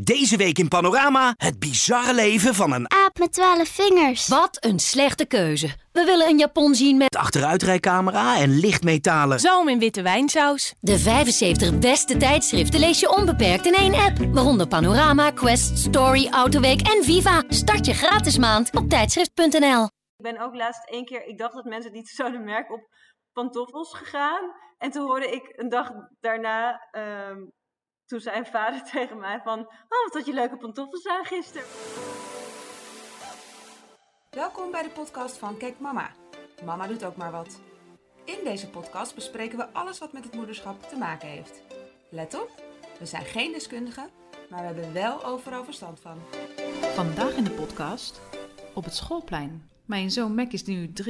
Deze week in Panorama het bizarre leven van een Aap met twaalf vingers. Wat een slechte keuze. We willen een Japon zien met achteruitrijcamera en lichtmetalen. Zoom in witte wijnsaus. de 75 beste tijdschriften lees je onbeperkt in één app. Waaronder Panorama, Quest, Story, Autoweek en Viva. Start je gratis maand op tijdschrift.nl. Ik ben ook laatst één keer, ik dacht dat mensen het niet zouden merken, op pantoffels gegaan. En toen hoorde ik een dag daarna, ehm, toen zei een vader tegen mij van, oh wat had je leuke pantoffels aan gisteren. Welkom bij de podcast van Kijk Mama. Mama doet ook maar wat. In deze podcast bespreken we alles wat met het moederschap te maken heeft. Let op, we zijn geen deskundigen, maar we hebben wel overal verstand van. Vandaag in de podcast op het schoolplein. Mijn zoon Mac is nu 3,5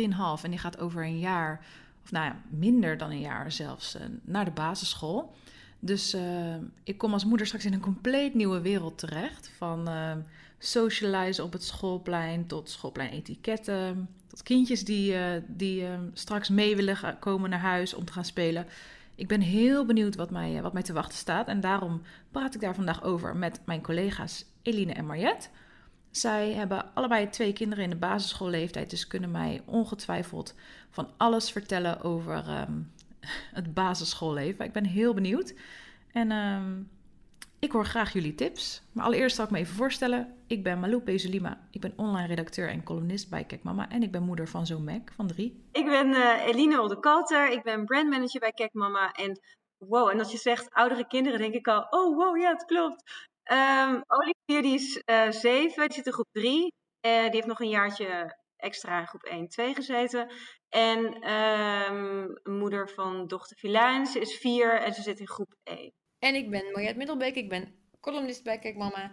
en die gaat over een jaar, of nou ja, minder dan een jaar zelfs, eh, naar de basisschool. Dus eh, ik kom als moeder straks in een compleet nieuwe wereld terecht. Van eh socializen op het schoolplein tot schoolpleinetiketten. Tot kindjes die, eh, die straks mee willen komen naar huis om te gaan spelen. Ik ben heel benieuwd wat mij, wat mij te wachten staat. En daarom praat ik daar vandaag over met mijn collega's Eline en Mariette. Zij hebben allebei twee kinderen in de basisschoolleeftijd, dus kunnen mij ongetwijfeld van alles vertellen over ehm, het basisschoolleven. Ik ben heel benieuwd. En ehm, ik hoor graag jullie tips. Maar allereerst zal ik me even voorstellen. Ik ben Malou Pezulima. Ik ben online redacteur en columnist bij Kijk Mama. En ik ben moeder van zo'n Mac van drie. Ik ben eh, Eline Oldekoter, ik ben brandmanager bij Kek Mama. En wow, en als je zegt oudere kinderen, denk ik al, oh wow, ja, het klopt. Ehm Olivier die is eh, zeven, die zit in groep drie. Eh, die heeft nog een jaartje extra in groep 1, 2 gezeten. En ehm, moeder van dochter Filijn, ze is vier en ze zit in groep 1. En ik ben Mariette Middelbeek, ik ben columnist bij Kijk Mama.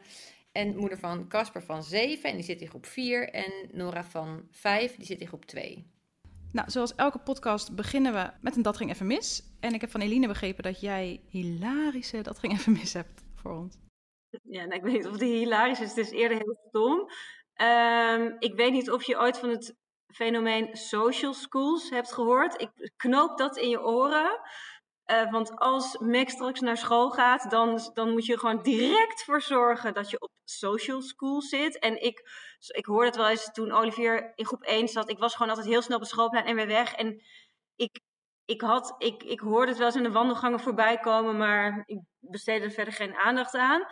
En moeder van Casper van 7 en die zit in groep 4. En Nora van 5, die zit in groep 2. Nou, zoals elke podcast beginnen we met een Dat ging even mis. En ik heb van Eline begrepen dat jij hilarische Dat ging even mis hebt voor ons. Ja, nou, ik weet niet of die hilarisch is. Het is eerder heel stom. Ehm, ik weet niet of je ooit van het fenomeen social schools hebt gehoord. Ik knoop dat in je oren. Eh, want als Max straks naar school gaat, dan, dan moet je gewoon direct voor zorgen dat je op social school zit. En ik, ik hoorde het wel eens toen Olivier in groep 1 zat. Ik was gewoon altijd heel snel op het schoolplein en weer weg. En ik, ik, had, ik, ik hoorde het wel eens in de wandelgangen voorbij komen, maar ik besteedde er verder geen aandacht aan.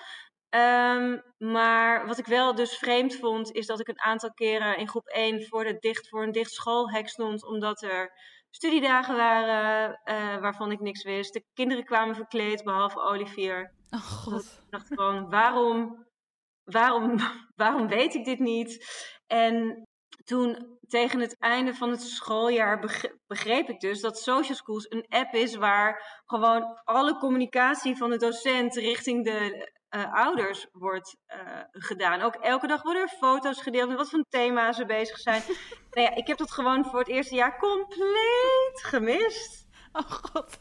Ehm, maar wat ik wel dus vreemd vond, is dat ik een aantal keren in groep 1 voor, de dicht, voor een dicht schoolhek stond, omdat er studiedagen waren eh, waarvan ik niks wist. De kinderen kwamen verkleed, behalve Olivier. Oh god. Ik dacht gewoon, waarom, waarom, waarom weet ik dit niet? En toen tegen het einde van het schooljaar beg- begreep ik dus dat Social Schools een app is waar gewoon alle communicatie van de docent richting de eh, ouders wordt eh, gedaan. Ook elke dag worden er foto's gedeeld met wat voor thema ze bezig zijn. nou ja, ik heb dat gewoon voor het eerste jaar compleet gemist. Oh god.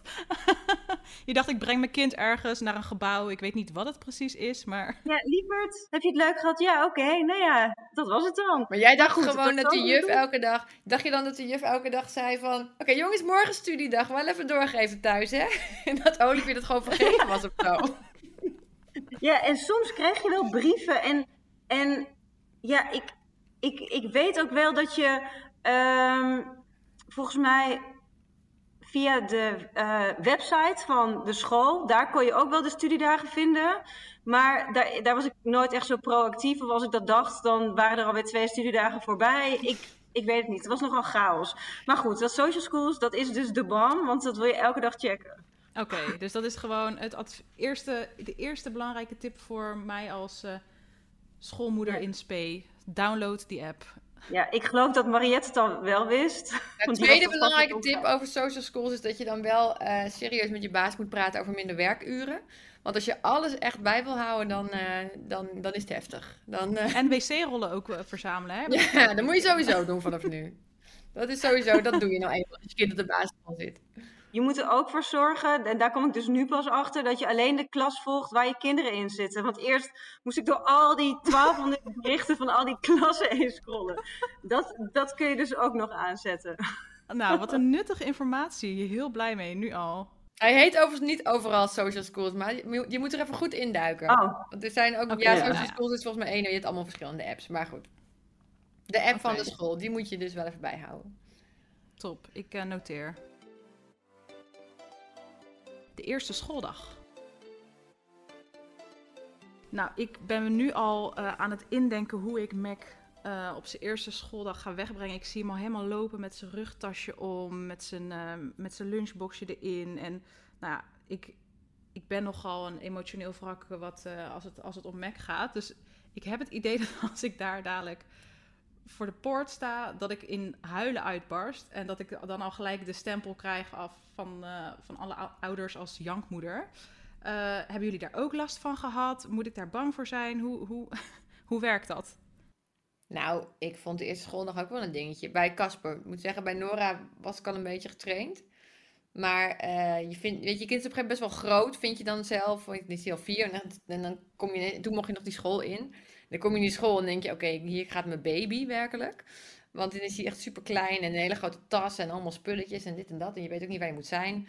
je dacht, ik breng mijn kind ergens naar een gebouw. Ik weet niet wat het precies is, maar... Ja, lieverd, heb je het leuk gehad? Ja, oké. Nou ja, dat was het dan. Maar jij dacht goed, gewoon dat dat de juf doen. elke dag... Dacht je dan dat de juf elke dag zei van... Oké jongens, morgen studiedag. Wel even doorgeven thuis, hè? En dat Olivier dat gewoon vergeten was of zo. Ja, en soms krijg je wel brieven. En, en ja, ik, ik, ik weet ook wel dat je ehm, volgens mij via de eh, website van de school, daar kon je ook wel de studiedagen vinden. Maar daar, daar was ik nooit echt zo proactief. Of als ik dat dacht, dan waren er alweer twee studiedagen voorbij. Ik, ik weet het niet. Het was nogal chaos. Maar goed, dat social schools, dat is dus de bam, want dat wil je elke dag checken. Oké, dus dat is gewoon het eerste, de eerste belangrijke tip voor mij als eh, schoolmoeder Ja. in SPE. Download die app. Ja, ik geloof dat Mariette het al wel wist. De tweede belangrijke tip over social schools is dat je dan wel eh, serieus met je baas moet praten over minder werkuren. Want als je alles echt bij wil houden, dan, eh, dan, dan is het heftig. Dan, eh, En wc-rollen ook verzamelen, hè? ja, dat moet je sowieso doen vanaf nu. Dat is sowieso, dat doe je nou eenmaal als je kind op de basisschool zit. Je moet er ook voor zorgen, en daar kom ik dus nu pas achter, dat je alleen de klas volgt waar je kinderen in zitten. Want eerst moest ik door al die 1200 berichten van al die klassen heen scrollen. Dat, dat kun je dus ook nog aanzetten. Nou, wat een nuttige informatie. Heel blij mee, nu al. Hij heet overigens niet overal social schools, maar je, je moet er even goed induiken. Oh, Want er zijn ook, ja, social ja. schools is volgens mij één, je hebt allemaal verschillende apps, maar goed. De app van de school, die moet je dus wel even bijhouden. Top, ik eh, noteer. De eerste schooldag. Nou, ik ben me nu al eh, aan het indenken hoe ik Mac eh, op zijn eerste schooldag ga wegbrengen. Ik zie hem al helemaal lopen met zijn rugtasje om, met zijn, eh, met zijn lunchboxje erin. En nou ja, ik, ik ben nogal een emotioneel wrak wat, als, het, als het om Mac gaat. Dus ik heb het idee dat als ik daar dadelijk voor de poort sta, dat ik in huilen uitbarst. En dat ik dan al gelijk de stempel krijg af van, eh, van alle ou- ouders als jankmoeder. Eh, hebben jullie daar ook last van gehad? Moet ik daar bang voor zijn? Hoe, hoe, hoe werkt dat? Nou, ik vond de eerste schooldag ook wel een dingetje. Bij Casper, ik moet zeggen, bij Nora was ik al een beetje getraind. Maar eh, je, vindt, weet je, kind is op een gegeven moment best wel groot, vind je dan zelf. Want dan is al vier en en dan kom je, toen mocht je nog die school in. Dan kom je in die school en denk je, oké, hier gaat mijn baby werkelijk. Want dan is hij echt super klein en een hele grote tas en allemaal spulletjes en dit en dat. En je weet ook niet waar je moet zijn.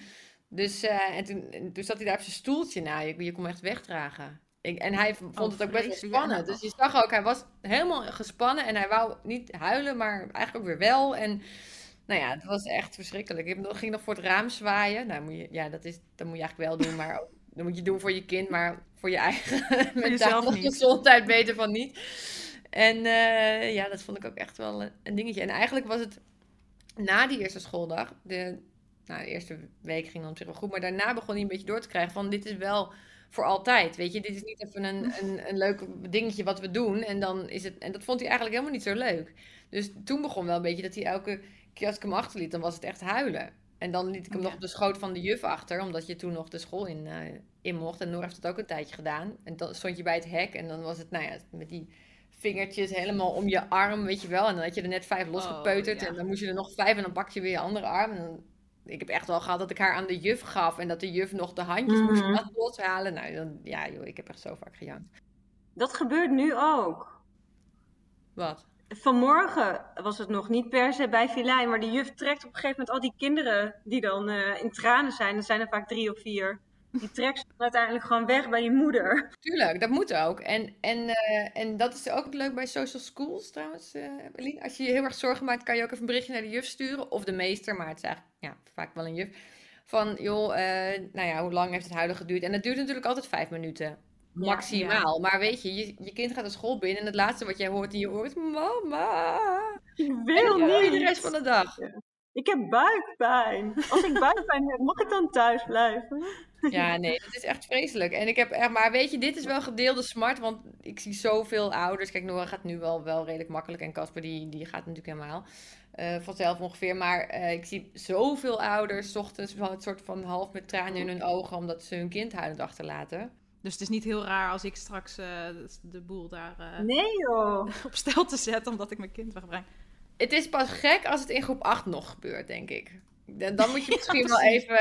Dus eh, en toen, en toen zat hij daar op zijn stoeltje. Nou, je, je kon hem echt wegdragen. Ik, en hij v- vond Oh, het ook best wel spannend. Dus je zag ook, hij was helemaal gespannen en hij wou niet huilen, maar eigenlijk ook weer wel. En nou ja, het was echt verschrikkelijk. Ik ging nog voor het raam zwaaien. Nou, moet je, ja, dat, is, dat moet je eigenlijk wel doen, maar dat moet je doen voor je kind, maar voor je eigen mentale gezondheid beter van niet. En eh, ja, dat vond ik ook echt wel een, dingetje. En eigenlijk was het na die eerste schooldag, de, nou, de eerste week ging dan op zich wel goed, maar daarna begon hij een beetje door te krijgen van dit is wel voor altijd, weet je. Dit is niet even een, een, een leuk dingetje wat we doen en dan is het... En dat vond hij eigenlijk helemaal niet zo leuk. Dus toen begon wel een beetje dat hij elke keer als ik hem achterliet, dan was het echt huilen. En dan liet ik hem Ja. nog op de schoot van de juf achter, omdat je toen nog de school in, eh, in mocht. En Noor heeft het ook een tijdje gedaan. En dan stond je bij het hek en dan was het, nou ja, met die vingertjes helemaal om je arm, weet je wel. En dan had je er net vijf losgepeuterd ja. en dan moest je er nog vijf en dan pak je weer je andere arm. En dan, ik heb echt wel gehad dat ik haar aan de juf gaf en dat de juf nog de handjes moest Mhm. loshalen. Nou, dan, ja joh, ik heb echt zo vaak gejankt. dat gebeurt nu ook. Wat? Vanmorgen was het nog niet per se bij Filijn, maar de juf trekt op een gegeven moment al die kinderen die dan eh, in tranen zijn, er zijn er vaak drie of vier, die trekt ze uiteindelijk gewoon weg bij die moeder. Tuurlijk, dat moet ook. En, en, eh, en dat is ook leuk bij social schools trouwens, Eline. Als je je heel erg zorgen maakt, kan je ook even een berichtje naar de juf sturen. Of de meester, maar het is eigenlijk ja, vaak wel een juf. Van, joh, nou ja, hoe lang heeft het huilen geduurd? En dat duurt natuurlijk altijd vijf minuten. Maximaal. Maar weet je, je, je kind gaat de school binnen en het laatste wat jij hoort in je oor is... Mama! Ik wil niet. de rest van de dag. Ik heb buikpijn. Als ik buikpijn heb, mag ik dan thuis blijven? Ja, nee, dat is echt vreselijk. En ik heb echt, maar weet je, dit is wel gedeelde smart, want ik zie zoveel ouders. Kijk, Nora gaat nu wel, wel redelijk makkelijk en Casper die, die gaat natuurlijk helemaal eh, vanzelf ongeveer. Maar eh, ik zie zoveel ouders 's ochtends wel het soort van half met tranen in hun ogen, omdat ze hun kind huilend achterlaten. Dus het is niet heel raar als ik straks eh, de, boel daar eh, Nee joh. op stel te zetten omdat ik mijn kind wegbreng. Het is pas gek als het in groep 8 nog gebeurt, denk ik. Dan dan moet je misschien wel even.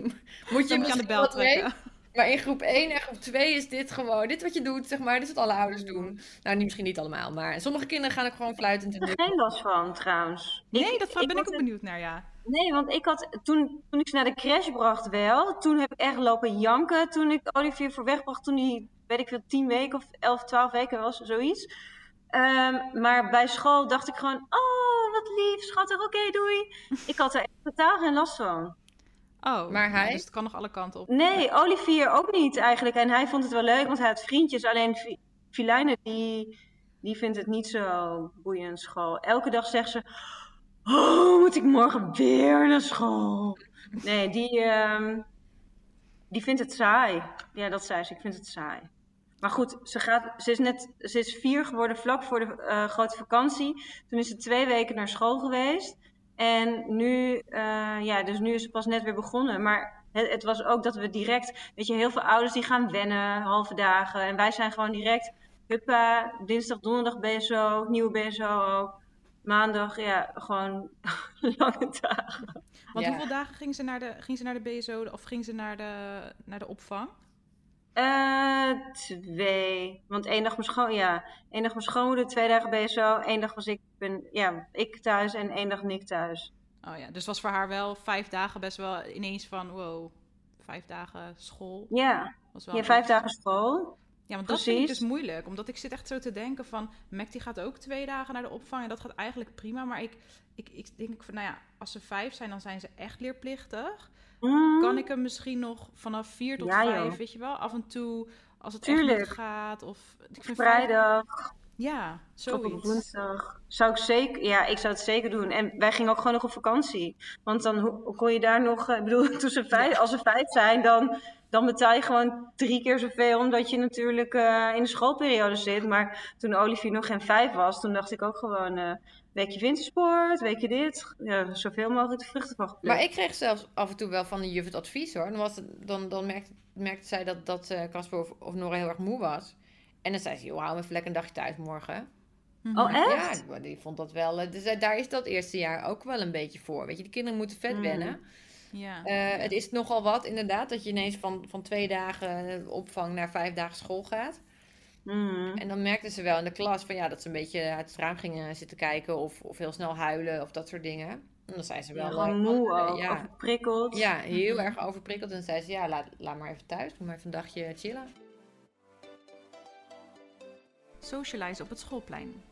moet je je aan de bel mee. Maar in groep 1 en groep 2 is dit gewoon, dit wat je doet, zeg maar, dit is wat alle ouders doen. Nou, niet, misschien niet allemaal, maar sommige kinderen gaan ook gewoon fluitend en Ik heb er geen last van trouwens. Nee, dat ben ik ook het- benieuwd naar, ja. Nee, want ik had toen, toen ik ze naar de crash bracht wel, toen heb ik echt lopen janken. Toen ik Olivier voor wegbracht, toen hij, weet ik veel, 10 weken of 11, 12 weken was, zoiets. Ehm, maar bij school dacht ik gewoon, oh, wat lief, schattig, oké, doei. Ik had er echt totaal geen last van. Oh, Maar nou, hij? dus het kan nog alle kanten op. Nee, Olivier ook niet eigenlijk. En hij vond het wel leuk, want hij had vriendjes. Alleen Fi- Filijne, die, die vindt het niet zo boeiend school. Elke dag zegt ze, oh, moet ik morgen weer naar school? Nee, die, ehm, die vindt het saai. Ja, dat zei ze, ik vind het saai. Maar goed, ze, gaat, ze, is net, ze is vier geworden vlak voor de eh, grote vakantie. Toen is ze twee weken naar school geweest. En nu, eh, ja, dus nu is ze pas net weer begonnen. Maar het, het was ook dat we direct, weet je, heel veel ouders die gaan wennen, halve dagen. En wij zijn gewoon direct, huppa, dinsdag, donderdag BSO, nieuwe BSO ook. Maandag, ja, gewoon lange dagen. Want Ja. hoeveel dagen ging ze naar de, ging ze naar de BSO of ging ze naar de, naar de opvang? Eh, twee. Want één dag mijn schoon, ja, één dag mijn schoonmoeder, twee dagen BSO. één dag was ik, ben, ja, ik thuis en één dag Nick thuis. Oh ja, dus was voor haar wel vijf dagen best wel ineens van, wow, vijf dagen school. Ja, Was wel ja vijf dagen school. Ja, want dat vind ik dus moeilijk. Omdat ik zit echt zo te denken van... Mac die gaat ook twee dagen naar de opvang en dat gaat eigenlijk prima. Maar ik, ik, ik denk van, nou ja, als ze vijf zijn, dan zijn ze echt leerplichtig. Mm. Kan ik hem misschien nog vanaf vier tot Ja, joh. vijf, weet je wel? Af en toe, als het echt Tuurlijk. niet gaat. Of, ik vind vijf- Vrijdag, Ja, of op zoiets. woensdag. Zou ik zeker, ja, ik zou het zeker doen. En wij gingen ook gewoon nog op vakantie. Want dan kon je daar nog, eh, ik bedoel, toen ze vijf, als ze vijf zijn, dan, dan betaal je gewoon drie keer zoveel. Omdat je natuurlijk eh, in de schoolperiode zit. Maar toen Olivier nog geen vijf was, toen dacht ik ook gewoon, eh weekje wintersport, weekje dit. Ja, zoveel mogelijk de vruchten van geplukt. Maar ik kreeg zelfs af en toe wel van de juf het advies hoor. Dan, was het, dan, dan merkte, merkte zij dat, dat eh, Casper of, of Nora heel erg moe was. En dan zei ze, joh, hou me even lekker een dagje thuis morgen. Mhm. Oh, echt? Ja, maar die vond dat wel. Dus daar is dat eerste jaar ook wel een beetje voor. Weet je, de kinderen moeten vet Mm. wennen. Ja. Eh, het is nogal wat inderdaad, dat je ineens van, van twee dagen opvang naar vijf dagen school gaat. Mm. En dan merkten ze wel in de klas van ja, dat ze een beetje uit het raam gingen zitten kijken of, of heel snel huilen of dat soort dingen. En dan zei ze Ja, wel. gewoon eh, moe eh, ook, ja, overprikkeld. ja, heel erg overprikkeld. En dan zei ze ja, laat, laat maar even thuis, doe maar even een dagje chillen. Socialize op het schoolplein.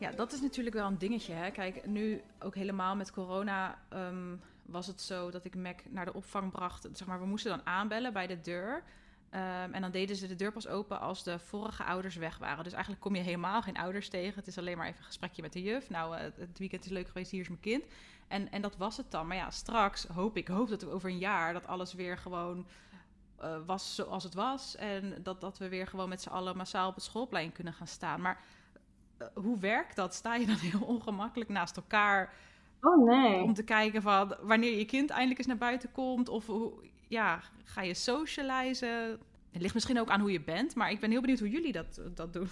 Ja, dat is natuurlijk wel een dingetje. Hè? Kijk, nu ook helemaal met corona ehm, was het zo dat ik Mac naar de opvang bracht. Zeg maar, we moesten dan aanbellen bij de deur. Ehm, en dan deden ze de deur pas open als de vorige ouders weg waren. Dus eigenlijk kom je helemaal geen ouders tegen. Het is alleen maar even een gesprekje met de juf. Nou, eh, het weekend is leuk geweest, hier is mijn kind. En, en dat was het dan. Maar ja, straks hoop ik, hoop dat over een jaar dat alles weer gewoon eh, was zoals het was. En dat, dat we weer gewoon met z'n allen massaal op het schoolplein kunnen gaan staan. Maar hoe werkt dat? Sta je dan heel ongemakkelijk naast elkaar Oh nee. om te kijken van wanneer je kind eindelijk eens naar buiten komt? Of hoe, ja, ga je socializen? Het ligt misschien ook aan hoe je bent, maar ik ben heel benieuwd hoe jullie dat, dat doen.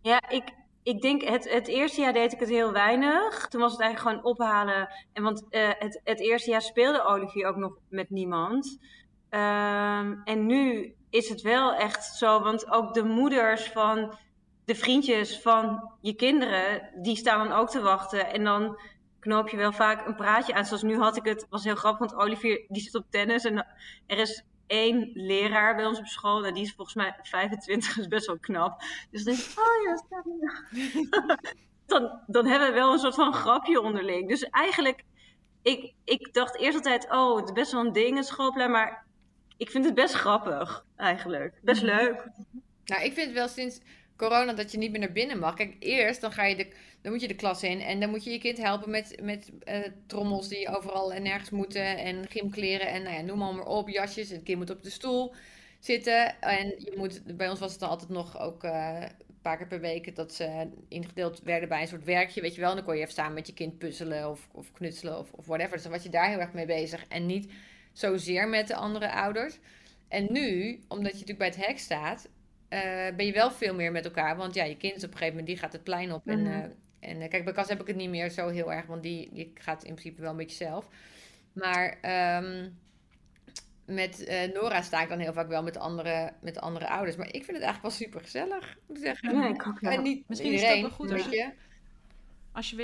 Ja, ik, ik denk het, het eerste jaar deed ik het heel weinig. Toen was het eigenlijk gewoon ophalen. En want eh, het, het eerste jaar speelde Olivier ook nog met niemand. Ehm, en nu is het wel echt zo, want ook de moeders van de vriendjes van je kinderen, die staan dan ook te wachten. En dan knoop je wel vaak een praatje aan. Zoals nu had ik het, was heel grappig, want Olivier die zit op tennis en er is één leraar bij ons op school. Nou, die is volgens mij 25, dat is best wel knap. Dus dan denk ik, oh ja, staat dan, dan hebben we wel een soort van grapje onderling. Dus eigenlijk, ik, ik dacht eerst altijd, oh, het is best wel een ding, het schoolplein. Maar ik vind het best grappig, eigenlijk. Best leuk. Nou, ik vind wel sinds corona dat je niet meer naar binnen mag. Kijk, eerst dan, ga je de, dan moet je de klas in en dan moet je je kind helpen met, met eh, trommels die overal en nergens moeten en gymkleren en nou ja, noem maar, op, jasjes. Het kind moet op de stoel zitten en je moet, bij ons was het dan altijd nog ook eh, een paar keer per week dat ze ingedeeld werden bij een soort werkje, weet je wel. Dan kon je even samen met je kind puzzelen of, of knutselen of, of whatever. Dus dan was je daar heel erg mee bezig en niet zozeer met de andere ouders. En nu, omdat je natuurlijk bij het hek staat, eh, ben je wel veel meer met elkaar. Want ja, je kind is op een gegeven moment, die gaat het plein op. En, Mhm. eh, en eh, kijk, bij Cas heb ik het niet meer zo heel erg, want die, die gaat in principe wel een beetje zelf. Maar ehm, met eh, Nora sta ik dan heel vaak wel met andere, met andere ouders. Maar ik vind het eigenlijk wel super gezellig, moet ik zeggen. Ja, ik ook wel. En niet Misschien is het ook wel goed als je.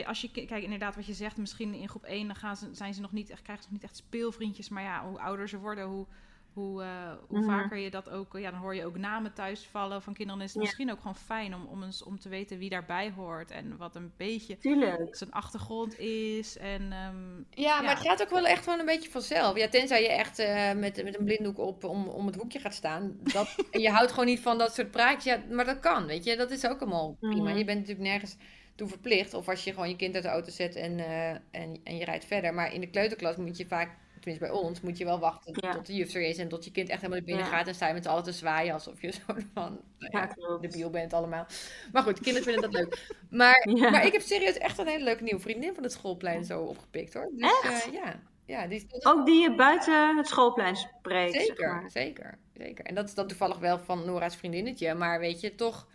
Als je, kijk, inderdaad, wat je zegt, misschien in groep 1 dan gaan ze, zijn ze nog niet echt, krijgen ze nog niet echt speelvriendjes. Maar ja, hoe ouder ze worden, hoe, hoe, eh, hoe Mhm. vaker je dat ook, ja, dan hoor je ook namen thuis vallen van kinderen. Dan is het Ja. misschien ook gewoon fijn om, om, eens, om te weten wie daarbij hoort en wat een beetje Tuurlijk. zijn achtergrond is. En ehm, Ja, maar het gaat ook wel echt gewoon een beetje vanzelf. Ja, tenzij je echt eh, met, met een blinddoek op om, om het hoekje gaat staan. Dat, en je houdt gewoon niet van dat soort praatjes. Ja, maar dat kan, weet je. Dat is ook allemaal prima. Mhm. Je bent natuurlijk nergens toe verplicht. Of als je gewoon je kind uit de auto zet en, eh, en, en je rijdt verder. Maar in de kleuterklas moet je vaak, tenminste bij ons, moet je wel wachten Ja. tot de juf er is. En tot je kind echt helemaal naar binnen Ja. gaat. En sta je met z'n allen te zwaaien alsof je zo van... nou klopt. debiel bent allemaal. Maar goed, kinderen vinden dat leuk. Maar, maar ik heb serieus echt een hele leuke nieuwe vriendin van het schoolplein zo opgepikt hoor. Dus Echt? eh, ja, ja die is, Ook die je buiten het schoolplein spreekt. zeg zeker, maar. zeker, zeker. En dat is dan toevallig wel van Nora's vriendinnetje. Maar weet je, toch,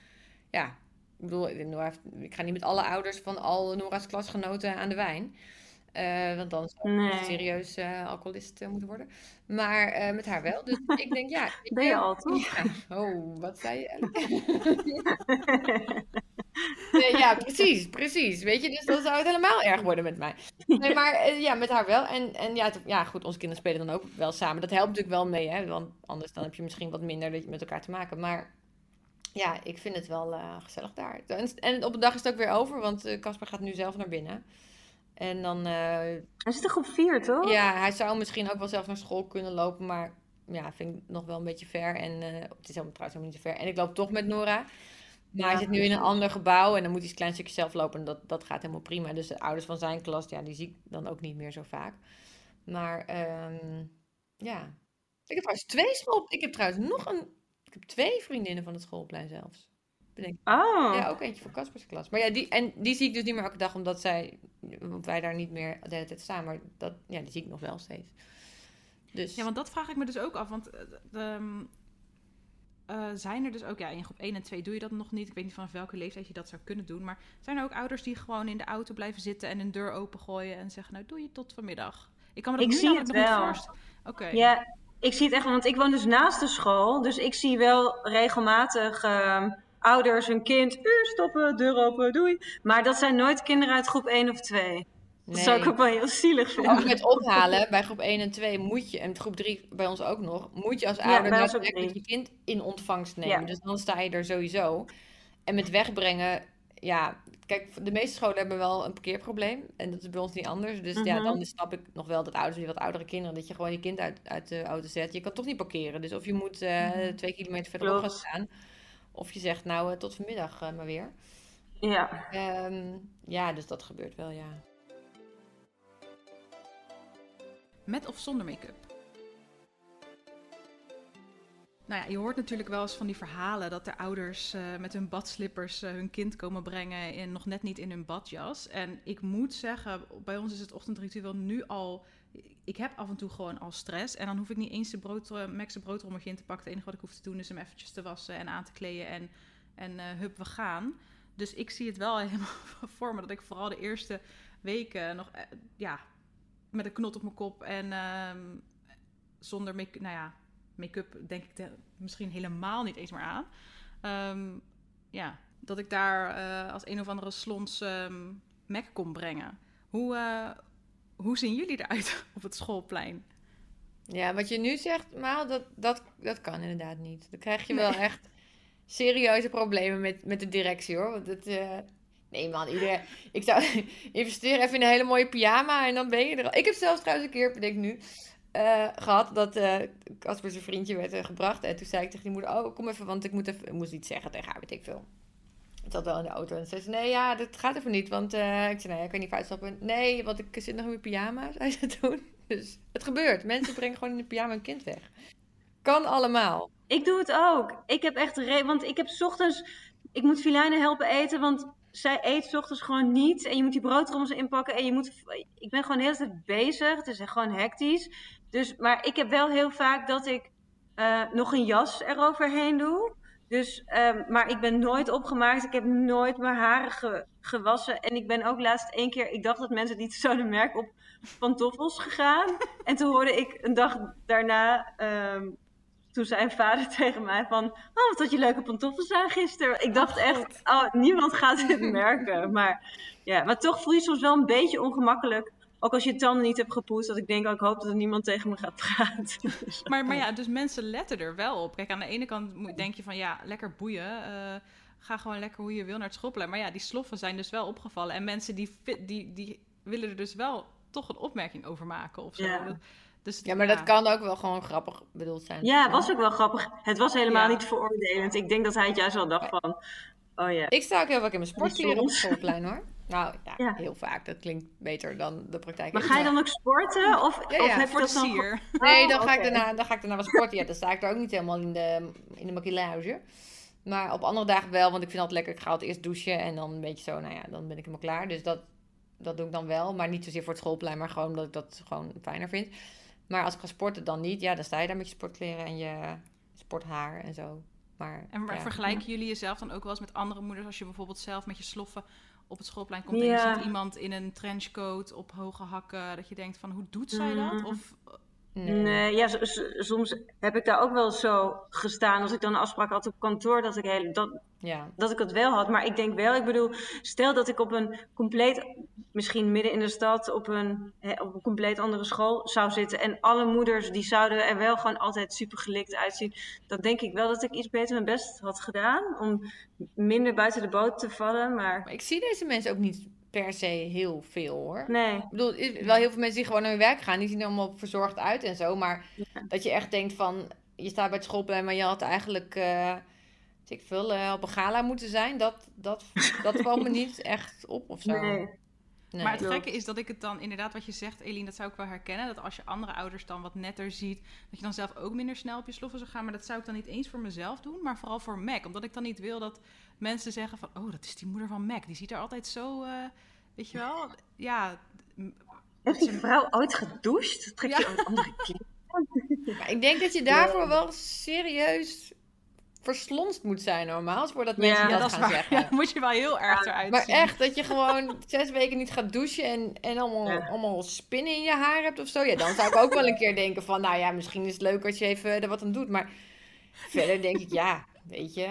ja, ik bedoel, Nora heeft- ik ga niet met alle ouders van al Nora's klasgenoten aan de wijn. Eh, want dan zou ik Nee. serieus eh, alcoholist eh, moeten worden. Maar met haar wel. Dus ik denk, ja. ik Ben je al, toch? Ja. Oh, wat zei je? Nee, ja, precies, precies. Weet je, dus dan zou het helemaal erg worden met mij. Nee, maar ja, met haar wel. En, en ja, het- ja, goed, onze kinderen spelen dan ook wel samen. Dat helpt natuurlijk wel mee, hè. Want anders dan heb je misschien wat minder dat je met elkaar te maken. Maar ja, ik vind het wel gezellig daar. En, en op een dag is het ook weer over, want Casper gaat nu zelf naar binnen. En dan, eh, Hij zit toch op vier, toch? ja, hij zou misschien ook wel zelf naar school kunnen lopen, maar ja, vind ik nog wel een beetje ver. En eh, het is helemaal, trouwens helemaal niet zo ver. En ik loop toch met Nora. Maar Ja, hij zit nu in een ander gebouw en dan moet hij een klein stukje zelf lopen. En dat, dat gaat helemaal prima. Dus de ouders van zijn klas, ja, die zie ik dan ook niet meer zo vaak. Maar ehm, ja, ik heb trouwens twee school... Ik heb trouwens nog een... Ik heb twee vriendinnen van het schoolplein zelfs. Bedenk. Oh. Ja, ook eentje van Caspers klas. Maar ja, die, en die zie ik dus niet meer elke dag, omdat zij, want wij daar niet meer de hele tijd staan. Maar dat, ja, die zie ik nog wel steeds. Dus Ja, want dat vraag ik me dus ook af. Want eh, de, ehm, eh, zijn er dus ook, ja, in groep 1 en 2 doe je dat nog niet. Ik weet niet vanaf welke leeftijd je dat zou kunnen doen. Maar zijn er ook ouders die gewoon in de auto blijven zitten en een deur opengooien en zeggen, nou doe je tot vanmiddag? Ik kan me dat Ik nu zie het nog niet wel. voorstellen. Oké. Ja, ik zie het echt, want ik woon dus naast de school. Dus ik zie wel regelmatig ehm, ouders hun kind, u stoppen, deur open, doei. Maar dat zijn nooit kinderen uit groep 1 of 2. Dat nee. zou ik ook wel heel zielig Ook vinden. met ophalen bij groep 1 en 2 moet je, en groep 3 bij ons ook nog, moet je als Ja, ouder ook daadwerkelijk je kind in ontvangst nemen. Ja. Dus dan sta je er sowieso. En met wegbrengen, ja, kijk, de meeste scholen hebben wel een parkeerprobleem. En dat is bij ons niet anders. Dus ja, Mhm. dan snap ik nog wel dat ouders die wat oudere kinderen, dat je gewoon je kind uit, uit de auto zet. Je kan toch niet parkeren. Dus of je moet eh, Mhm. twee kilometer verderop gaan Klopt. staan. Of je zegt, nou, eh, tot vanmiddag eh, maar weer. Ja. Ehm, ja, dus dat gebeurt wel, ja. Met of zonder make-up? Nou ja, je hoort natuurlijk wel eens van die verhalen dat de ouders eh, met hun badslippers eh, hun kind komen brengen en nog net niet in hun badjas. En ik moet zeggen, bij ons is het ochtendritueel nu al. Ik heb af en toe gewoon al stress. En dan hoef ik niet eens de brood, eh, Max broodrommeltje in te pakken. Het enige wat ik hoef te doen is hem eventjes te wassen en aan te kleden. En, en hup, we gaan. Dus ik zie het wel helemaal voor me dat ik vooral de eerste weken nog ja, met een knot op mijn kop en ehm, zonder make nou ja, make-up denk ik de- misschien helemaal niet eens meer aan. Ehm, ja, dat ik daar eh, als een of andere slons ehm Mac kon brengen. Hoe, eh, hoe zien jullie eruit op het schoolplein? Ja, wat je nu zegt, Maal, dat, dat, dat kan inderdaad niet. Dan krijg je wel echt serieuze problemen met, met de directie, hoor. Want het... eh, Nee man, iedereen... Ik zou investeren even in een hele mooie pyjama en dan ben je er al. Ik heb zelfs trouwens een keer, bedenk nu, eh, gehad dat eh Casper zijn vriendje werd eh, gebracht. En toen zei ik tegen die moeder, oh kom even, want ik moet even, moest iets zeggen tegen haar, weet ik veel. Ik zat wel in de auto en ze zei, nee ja, dat gaat even niet. Want ik zei, nee, ik kan niet uitstappen. Nee, want ik zit nog in mijn pyjama, zei ze toen. Dus het gebeurt. Mensen brengen gewoon in een pyjama een kind weg. Kan allemaal. Ik doe het ook. Ik heb echt re want ik heb ochtends, ik moet Filijnen helpen eten, want zij eet ochtends gewoon niet. En je moet die broodrommels inpakken en je moet, ik ben gewoon de hele tijd bezig. Het is gewoon hectisch. Dus, maar ik heb wel heel vaak dat ik eh, nog een jas eroverheen doe. Dus, ehm, maar ik ben nooit opgemaakt. Ik heb nooit mijn haren ge- gewassen. En ik ben ook laatst één keer, ik dacht dat mensen niet zouden merken, op pantoffels gegaan. En toen hoorde ik een dag daarna, ehm, toen zei vader tegen mij van, oh wat had je leuke pantoffels aan gisteren. Ik dacht echt, oh niemand gaat dit merken. Maar, ja, maar toch voel je soms wel een beetje ongemakkelijk. Ook als je tanden niet hebt gepoetst. Dat ik denk, oh, ik hoop dat er niemand tegen me gaat praten. Maar, maar ja, dus mensen letten er wel op. Kijk, aan de ene kant denk je van ja, lekker boeien. eh, ga gewoon lekker hoe je wil naar het schoolplein. Maar ja, die sloffen zijn dus wel opgevallen. En mensen die, die, die willen er dus wel toch een opmerking over maken of zo. Ja. Dus, Ja, maar dat kan ook wel gewoon grappig bedoeld zijn. Ja, het was ook wel grappig. Het was helemaal Ja. niet veroordelend. Ik denk dat hij het juist wel dacht van, oh ja. Ik sta ook heel vaak in mijn sportkleren op het schoolplein hoor. Nou ja, Ja. heel vaak. Dat klinkt beter dan de praktijk. Maar ga je dan ook sporten? Of, Ja, of ja, heb je voor de dat dan... sier. Nee, dan Oh, ga, ik daarna, dan ga ik daarna wel sporten. Ja, dan sta ik er ook niet helemaal in de, in de maquillage. Maar op andere dagen wel, want ik vind het altijd lekker. Ik ga altijd eerst douchen en dan een beetje zo, nou ja, dan ben ik helemaal klaar. Dus dat, dat doe ik dan wel. Maar niet zozeer voor het schoolplein, maar gewoon omdat ik dat gewoon fijner vind. Maar als ik ga sporten dan niet. Ja, dan sta je daar met je sportkleren en je sporthaar en zo. Maar, En maar ja. vergelijken jullie jezelf dan ook wel eens met andere moeders als je bijvoorbeeld zelf met je sloffen op het schoolplein komt en je Ja. ziet iemand in een trenchcoat op hoge hakken, dat je denkt van hoe doet zij dat? Mhm. Of Nee, ja, soms heb ik daar ook wel zo gestaan. Als ik dan een afspraak had op kantoor, dat ik, heel, dat, Ja. dat ik het wel had. Maar ik denk wel, ik bedoel, stel dat ik op een compleet, misschien midden in de stad, op een, op een compleet andere school zou zitten. En alle moeders, die zouden er wel gewoon altijd super gelikt uitzien. Dan denk ik wel dat ik iets beter mijn best had gedaan. Om minder buiten de boot te vallen. Maar Maar ik zie deze mensen ook niet per se heel veel hoor. nee. Ik bedoel, er wel heel veel mensen die gewoon naar hun werk gaan. Die zien er allemaal verzorgd uit en zo. Maar dat je echt denkt van... Je staat bij het schoolplein, maar je had eigenlijk... ik veel, eh, op een gala moeten zijn. Dat, dat, dat valt me niet echt op of zo. Nee. Nee. Maar het klopt. gekke is dat ik het dan inderdaad wat je zegt, Eline, dat zou ik wel herkennen. Dat als je andere ouders dan wat netter ziet, dat je dan zelf ook minder snel op je sloffen zou gaan. Maar dat zou ik dan niet eens voor mezelf doen, maar vooral voor Mac. Omdat ik dan niet wil dat mensen zeggen van, oh, dat is die moeder van Mac. Die ziet er altijd zo, eh, weet je wel, ja... Heeft die vrouw ooit gedoucht? Trek je Ja. een andere? Maar ik denk dat je daarvoor wel serieus verslonst moet zijn normaal. Voordat mensen Ja, dat, gaan waar. zeggen. Ja, dan moet je wel heel erg eruit Maar zien. echt, dat je gewoon zes weken niet gaat douchen en, en allemaal, Ja. allemaal spinnen in je haar hebt of zo. Ja, dan zou ik ook wel een keer denken van, nou ja, misschien is het leuk als je even er wat aan doet. Maar verder denk ik, ja, weet je,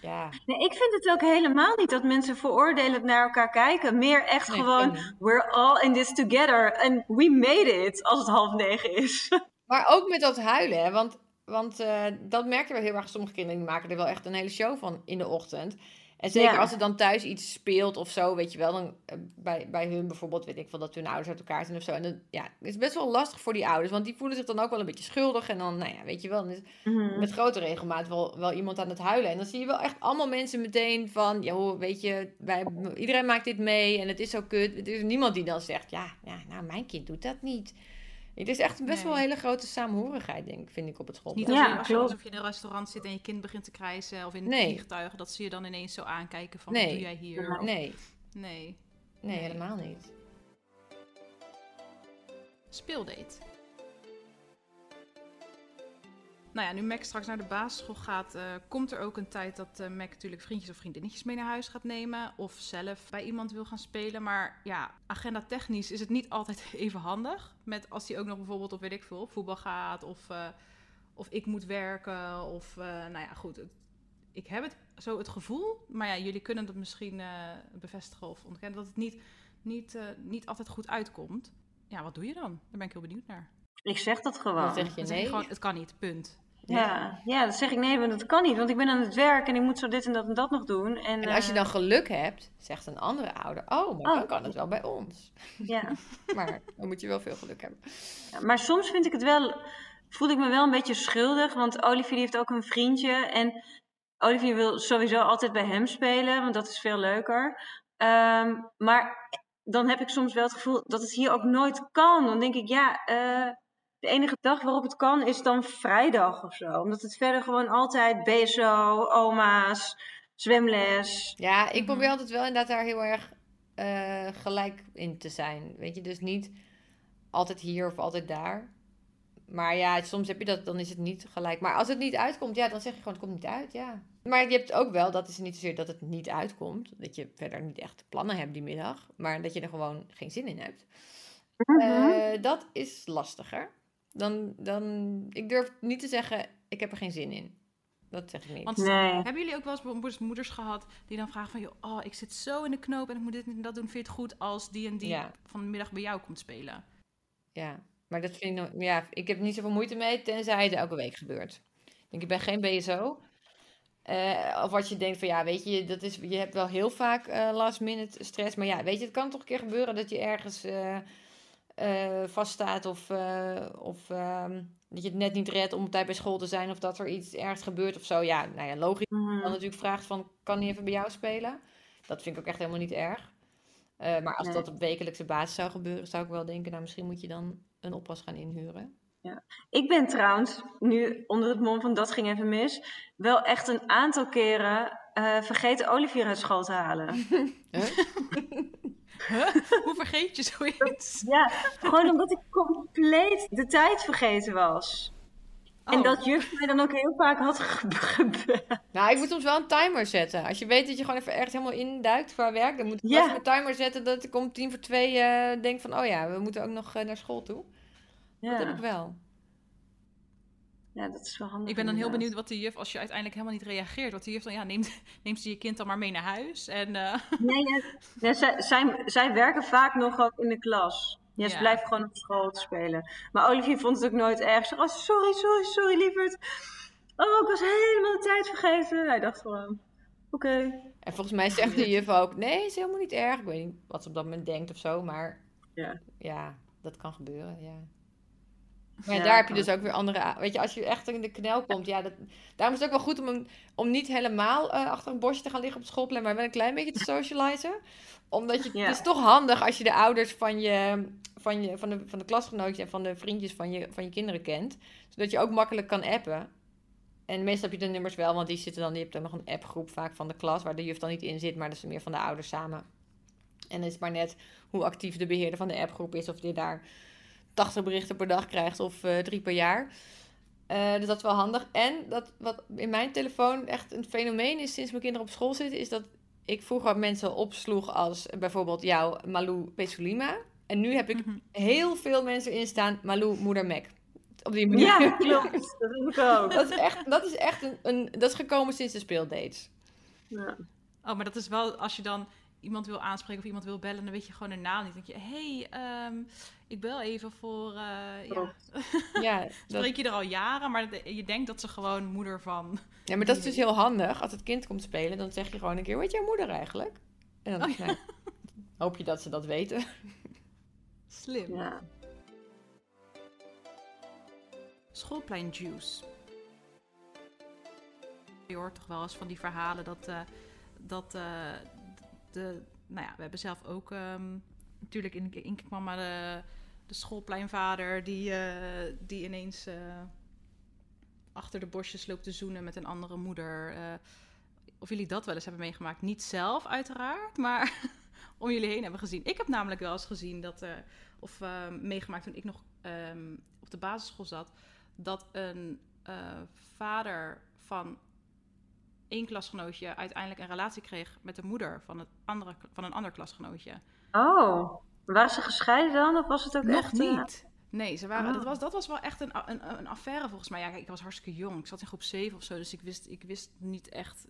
ja. Nee, ik vind het ook helemaal niet dat mensen veroordelend naar elkaar kijken. Meer echt Nee, gewoon, we're all in this together and we made it, als het half negen is. Maar ook met dat huilen, hè, want, want eh, dat merk je wel heel erg. Sommige kinderen die maken er wel echt een hele show van in de ochtend. En zeker Ja. als er dan thuis iets speelt of zo, weet je wel. Dan, eh, bij, bij hun bijvoorbeeld, weet ik veel, dat hun ouders uit elkaar zijn of zo. En dan, ja, het is best wel lastig voor die ouders, want die voelen zich dan ook wel een beetje schuldig. En dan, nou ja, weet je wel, dan is met grote regelmaat wel, wel iemand aan het huilen. En dan zie je wel echt allemaal mensen meteen van, joh, weet je, wij, iedereen maakt dit mee en het is zo kut. Er is niemand die dan zegt, ja, ja nou, mijn kind doet dat niet. Het is echt best wel een hele grote samenhorigheid, denk ik, vind ik op het school. Niet Ja, als je, alsof je in een restaurant zit en je kind begint te krijsen of in een Nee. vliegtuig, dat zie je dan ineens zo aankijken van, Nee. wat doe jij hier? Of- nee. nee, Nee. helemaal niet. Speeldate. Nou ja, nu Mac straks naar de basisschool gaat, eh, komt er ook een tijd dat eh Mac natuurlijk vriendjes of vriendinnetjes mee naar huis gaat nemen. Of zelf bij iemand wil gaan spelen. Maar ja, agenda technisch is het niet altijd even handig. Met als hij ook nog bijvoorbeeld op weet ik veel, voetbal gaat. Of, eh, of ik moet werken. Of nou ja, goed. ik heb het zo het gevoel. Maar ja, jullie kunnen het misschien bevestigen of ontkennen. Dat het niet, niet, niet altijd goed uitkomt. Ja, wat doe je dan? Daar ben ik heel benieuwd naar. Ik zeg dat gewoon. Dan zeg je nee. gewoon, het kan niet, punt. Ja, ja, dan zeg ik nee, want dat kan niet. Want ik ben aan het werk en ik moet zo dit en dat en dat nog doen. En, En als je eh, dan geluk hebt, zegt een andere ouder, oh, maar dan Oh. kan het wel bij ons. ja. Maar dan moet je wel veel geluk hebben. Ja, Maar soms vind ik het wel, voel ik me wel een beetje schuldig. Want Olivier die heeft ook een vriendje. En Olivier wil sowieso altijd bij hem spelen, want dat is veel leuker. Ehm, maar dan heb ik soms wel het gevoel dat het hier ook nooit kan. Dan denk ik, ja, eh, de enige dag waarop het kan is dan vrijdag of zo. Omdat het verder gewoon altijd BSO, oma's, zwemles. Ja, ik Mhm. probeer altijd wel inderdaad daar heel erg eh, gelijk in te zijn. Weet je, dus niet altijd hier of altijd daar. Maar ja, soms heb je dat, dan is het niet gelijk. Maar als het niet uitkomt, ja, dan zeg je gewoon, het komt niet uit, ja. Maar je hebt ook wel, dat is niet zozeer dat het niet uitkomt. Dat je verder niet echt plannen hebt die middag. Maar dat je er gewoon geen zin in hebt. Mhm. Eh, dat is lastiger. Dan, dan, ik durf niet te zeggen, ik heb er geen zin in. Dat zeg ik niet. Want Nee. hebben jullie ook wel eens moeders, moeders gehad die dan vragen van... Joh, oh, ik zit zo in de knoop en ik moet dit en dat doen. Vind je het goed als die en die Ja. van de middag bij jou komt spelen? Ja, maar dat vind ik nog, ja, ik heb niet zoveel moeite mee, tenzij het elke week gebeurt. Ik denk, ik ben geen BSO. Eh, of wat je denkt van, ja, weet je, dat is, je hebt wel heel vaak eh, last minute stress. Maar ja, weet je, het kan toch een keer gebeuren dat je ergens eh, eh, vaststaat. Of, eh, of ehm, dat je het net niet redt om op tijd bij school te zijn. Of dat er iets ergens gebeurt of zo. Ja, nou ja, logisch. Mhm. Dan natuurlijk vraagt van, kan hij even bij jou spelen? Dat vind ik ook echt helemaal niet erg. Eh, maar als Nee. dat op wekelijkse basis zou gebeuren, zou ik wel denken, nou misschien moet je dan een oppas gaan inhuren. Ik ben trouwens, nu onder het mom van dat ging even mis, wel echt een aantal keren eh, vergeten Olivier uit school te halen. Hoe vergeet je zoiets? Ja, gewoon omdat ik compleet de tijd vergeten was. En Oh. dat juf mij dan ook heel vaak had ge- gebeld. Nou, ik moet soms wel een timer zetten. Als je weet dat je gewoon even echt helemaal induikt qua werk, dan moet ik Ja. even een timer zetten dat ik om tien voor twee eh, denk van, oh ja, we moeten ook nog eh, naar school toe. Ja. Dat heb ik wel. Ja, dat is wel handig. Ik ben dan heel benieuwd wat de juf, als je uiteindelijk helemaal niet reageert, wat de juf dan, ja, neemt, neemt ze je kind dan maar mee naar huis. En eh, Nee, ja, ja, zij, zij, zij werken vaak nog ook in de klas. Ja, ze Ja. blijven gewoon op school spelen. Maar Olivier vond het ook nooit erg. Ze zei, oh, sorry, sorry, sorry, lieverd. Oh, ik was helemaal de tijd vergeten. Hij dacht gewoon, oké. En volgens mij zegt de juf ook, nee, is helemaal niet erg. Ik weet niet wat ze op dat moment denkt of zo, maar Ja. ja, dat kan gebeuren, ja. Maar ja, daar heb je dus ook weer andere... Weet je, als je echt in de knel komt, ja, dat, daarom is het ook wel goed om, een- om niet helemaal eh, achter een bosje te gaan liggen op schoolplein, maar wel een klein beetje te socializen. Omdat je, Ja. het is toch handig als je de ouders van je, van je, van de, van de klasgenootjes en van de vriendjes van je, van je kinderen kent. Zodat je ook makkelijk kan appen. En meestal heb je de nummers wel, want die zitten dan, je hebt dan nog een appgroep vaak van de klas, waar de juf dan niet in zit, maar dat is meer van de ouders samen. En het is maar net hoe actief de beheerder van de appgroep is, of je daar 80 berichten per dag krijgt of eh, drie per jaar. Eh, dus dat is wel handig. En dat, wat in mijn telefoon echt een fenomeen is sinds mijn kinderen op school zitten, is dat ik vroeger mensen opsloeg als bijvoorbeeld jou, Malou Pesulima. En nu heb ik Mhm. heel veel mensen in staan, Malou Moeder Mac. Op die manier. Ja, klopt. Dat heb ik ook. Dat is echt, dat is echt een, een. Dat is gekomen sinds de speeldates. Ja. oh, maar dat is wel, als je dan iemand wil aanspreken of iemand wil bellen, dan weet je gewoon een naam niet. Dan denk je, hé, hey, ehm, ik bel even voor, eh, ja, Klopt. Ja, dat, spreek je er al jaren, maar je denkt dat ze gewoon moeder van... ja, maar dat is dus heel handig. Als het kind komt spelen, dan zeg je gewoon een keer: heet jouw moeder eigenlijk? En dan Oh, ja. nou, hoop je dat ze dat weten. Slim. Ja. Schoolplein juice. Je hoort toch wel eens van die verhalen dat, eh, dat eh, nou ja, we hebben zelf ook ehm, natuurlijk in, in Mama de, de schoolpleinvader die, eh, die ineens eh, achter de bosjes loopt te zoenen met een andere moeder. eh, of jullie dat wel eens hebben meegemaakt. Niet zelf uiteraard, maar om jullie heen hebben gezien. Ik heb namelijk wel eens gezien dat, of eh, meegemaakt toen ik nog ehm, op de basisschool zat, dat een vader van één klasgenootje uiteindelijk een relatie kreeg met de moeder van, het andere, van een ander klasgenootje. Oh, waren ze gescheiden dan? Of was het ook Nog echt... eh, niet. Nee, ze waren, dat, was, dat was wel echt een, een, een affaire volgens mij. Ja, kijk, ik was hartstikke jong. Ik zat in groep 7 of zo, dus ik wist, ik wist niet echt...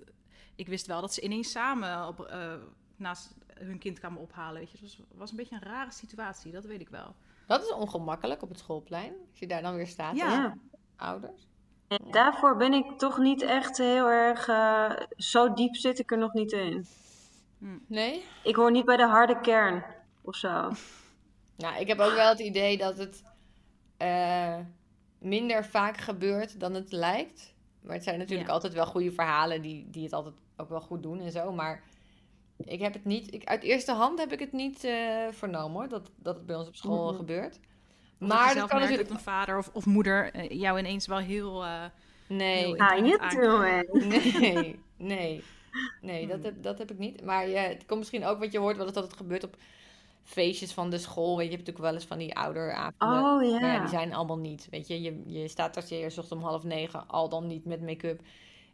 Ik wist wel dat ze ineens samen op, eh, naast hun kind kwamen ophalen. Weet je. Het was, was een beetje een rare situatie, dat weet ik wel. Dat is ongemakkelijk op het schoolplein. Als je daar dan weer staat Ja. als ja. ouders. En daarvoor ben ik toch niet echt heel erg... eh, zo diep zit ik er nog niet in. Nee? Ik hoor niet bij de harde kern of zo. Nou, ik heb ook wel het idee dat het eh, minder vaak gebeurt dan het lijkt. Maar het zijn natuurlijk Ja. altijd wel goede verhalen die, die het altijd ook wel goed doen en zo. Maar ik heb het niet, ik, uit eerste hand heb ik het niet eh, vernomen hoor, dat, dat het bij ons op school Mhm. gebeurt. Maar dat kan natuurlijk. dat een vader of, of moeder eh, jou ineens wel heel... eh, Nee, heel How you doing? nee, nee. Nee, dat Hmm. heb, dat heb ik niet. Maar ja, het komt misschien ook, wat je hoort wel eens dat het gebeurt op feestjes van de school. Weet je, je hebt natuurlijk wel eens van die ouderavonden. Oh ja, die zijn allemaal niet. Weet je, je, je staat als je eerst ochtend om half negen, al dan niet met make-up.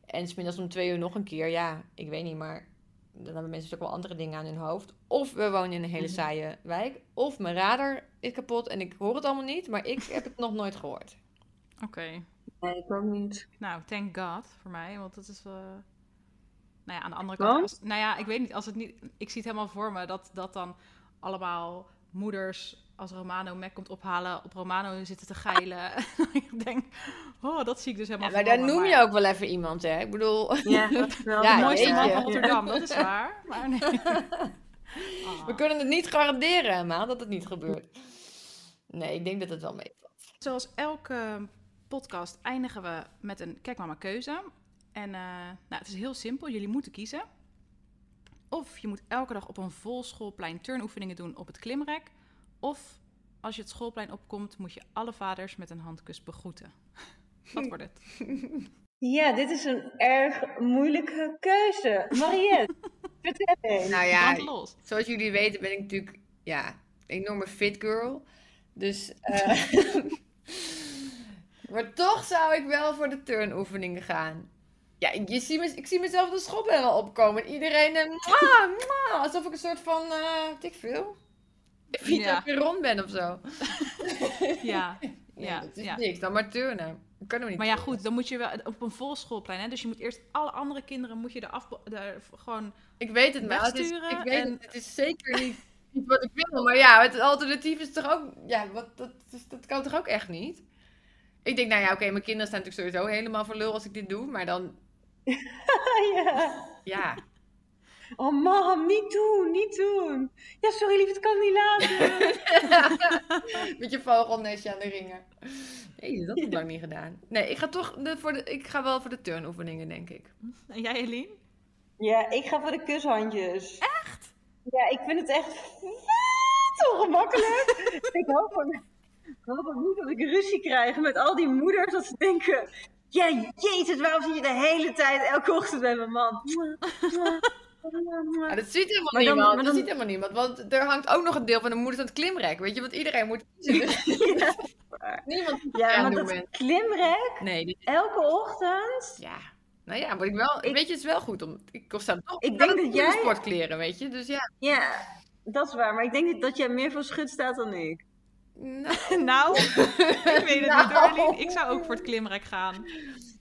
En smiddags om twee uur nog een keer. Ja, ik weet niet, maar dan hebben mensen ook wel andere dingen aan hun hoofd. Of we wonen in een hele Mhm. saaie wijk. Of mijn radar is kapot en ik hoor het allemaal niet. Maar ik heb het nog nooit gehoord. Oké. Nee, ik ook niet. Nou, thank God voor mij, want dat is. eh Nou ja, aan de andere kant. Als, nou ja, ik weet niet, als het niet. Ik zie het helemaal voor me dat, dat dan allemaal moeders als Romano Mac komt ophalen, op Romano zitten te geilen. ik denk, oh, dat zie ik dus Ja, helemaal maar voor daar noem maar je ook wel even iemand, hè? Ik bedoel, Ja, dat is wel Ja, De mooiste man van Rotterdam, dat is waar. Maar nee. Ah. we kunnen het niet garanderen, maar dat het niet gebeurt. Nee, ik denk dat het wel meevalt. Zoals elke podcast eindigen we met een Kijk Mama keuze. En eh, nou, het is heel simpel. Jullie moeten kiezen. Of je moet elke dag op een vol schoolplein turnoefeningen doen op het klimrek. Of als je het schoolplein opkomt, moet je alle vaders met een handkus begroeten. Wat wordt het? Ja, dit is een erg moeilijke keuze. Mariette, vertel eens. Nou ja, los. zoals jullie weten ben ik natuurlijk ja, een enorme fit girl. Dus, eh, maar toch zou ik wel voor de turnoefeningen gaan. Ja, je ziet me, ik zie mezelf de schoolplein al opkomen. Iedereen, eh, mwah, mwah, alsof ik een soort van, eh weet ik veel, Ja. fiets weer rond ben of zo. Ja, Nee, Ja, dat is ja. niks. Dan maar turnen. Dat kan ook niet. Maar ja, goed, dan moet je wel op een vol schoolplein. Hè? Dus je moet eerst alle andere kinderen moet je er af, daar gewoon. Ik weet het, maar het is, ik weet en- het, het is zeker niet niet wat ik wil. Maar ja, het alternatief is toch ook... Ja, wat, dat, is- dat kan toch ook echt niet? Ik denk, nou ja, oké, mijn kinderen staan natuurlijk sowieso helemaal voor lul als ik dit doe. Maar dan, ja. ja. Oh mam, niet doen, niet doen. Ja, sorry lief, het kan niet laten. Met je vogelnestje aan de ringen. Nee, dat heb ik lang niet gedaan. Nee, ik ga toch de, voor de, ik ga wel voor de turnoefeningen, denk ik. En jij, Eline? Ja, ik ga voor de kushandjes. Echt? Ja, ik vind het echt vet ongemakkelijk. ik hoop ik hoop ook niet dat ik ruzie krijg met al die moeders. Dat ze denken, ja, jezus, waarom zit je de hele tijd elke ochtend bij mijn man? Maar dat ziet helemaal Maar dan- niemand. maar Dat dan- ziet helemaal niemand. Want er hangt ook nog een deel van de moeders aan het klimrek. Weet je, want iedereen moet kiezen. niemand Ja, maar dat klimrek, Nee, dit- elke ochtend. ja. Nou ja, maar ik wel, Ik- weet je, het is wel goed om, ik kost toch Ik denk dat jij- sportkleren, weet je, dus ja. Ja, dat is waar. Maar ik denk dat jij meer voor schut staat dan ik. Nou, Nou, ik weet het Nou. niet hoor, Eline. Ik zou ook voor het klimrek gaan.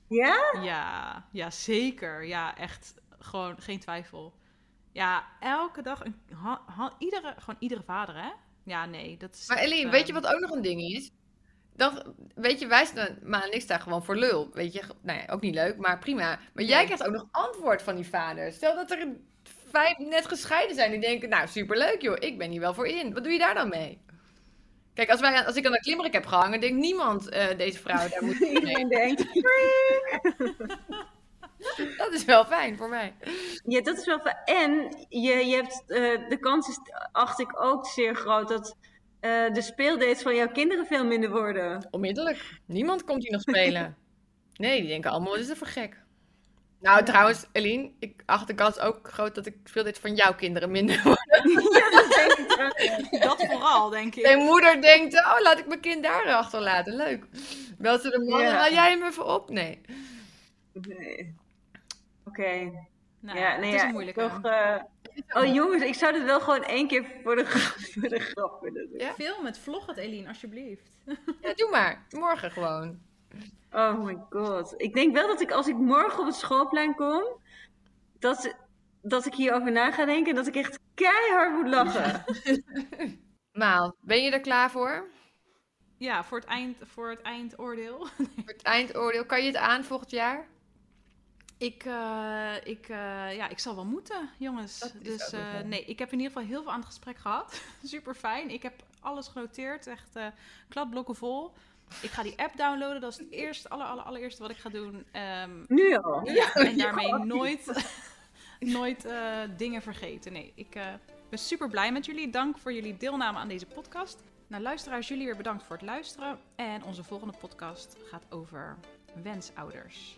Ja? Ja, ja, zeker. Ja, echt. Gewoon geen twijfel. Ja, elke dag. Een, ha- ha- iedere, gewoon iedere vader, hè? Ja, nee, dat is. maar Eline, weet je wat ook nog een ding is? Dan, weet je, wij staan, Ma en ik staan gewoon voor lul. Weet je, nou ja, ook niet leuk, maar prima. Maar jij krijgt ook nog antwoord van die vader. Stel dat er vijf net gescheiden zijn die denken, nou, superleuk joh, ik ben hier wel voor in. Wat doe je daar dan mee? Kijk, als, wij, als ik aan een klimrek heb gehangen, denkt niemand, eh, deze vrouw, daar moet ik mee. Iedereen denkt, Dat is wel fijn voor mij. Ja, dat is wel fijn. En je, je hebt, eh, de kans is, acht ik ook zeer groot, dat eh, de speeldates van jouw kinderen veel minder worden. Onmiddellijk. Niemand komt hier nog spelen. Nee, die denken allemaal, wat is er voor gek? Nou, trouwens, Eline, ik acht de kans ook groot dat ik speel dit van jouw kinderen minder worden. ja, dat denk ik. Dat vooral, denk ik. Mijn moeder denkt, oh, laat ik mijn kind daar achterlaten. Leuk. Belt ze de man, Ja. haal jij hem even op? Nee. Nee. Oké. Nou, ja, nee, het is ja, een moeilijke. Toch, eh, Oh jongens, ik zou dit wel gewoon één keer voor de, voor de grap willen doen. Ja? Film het, vlog het, Eline, alsjeblieft. Ja, doe maar. Morgen gewoon. Oh my god. Ik denk wel dat ik als ik morgen op het schoolplein kom, dat, dat ik hierover na ga denken en dat ik echt keihard moet lachen. Maal, ben je er klaar voor? Ja, voor het, eind, voor het eindoordeel. Voor het eindoordeel. Kan je het aan volgend jaar? Ik, eh, ik, eh, ja, ik zal wel moeten, jongens. Dus eh, nee, ik heb in ieder geval heel veel aan het gesprek gehad. Super fijn. Ik heb alles genoteerd, echt kladblokken vol. Ik ga die app downloaden, dat is het eerste, aller, aller, allereerste wat ik ga doen. Ehm, Nu al. ja, en daarmee nooit, nooit dingen vergeten. Nee, ik ben super blij met jullie. Dank voor jullie deelname aan deze podcast. Nou, luisteraars, jullie weer bedankt voor het luisteren. En onze volgende podcast gaat over wensouders.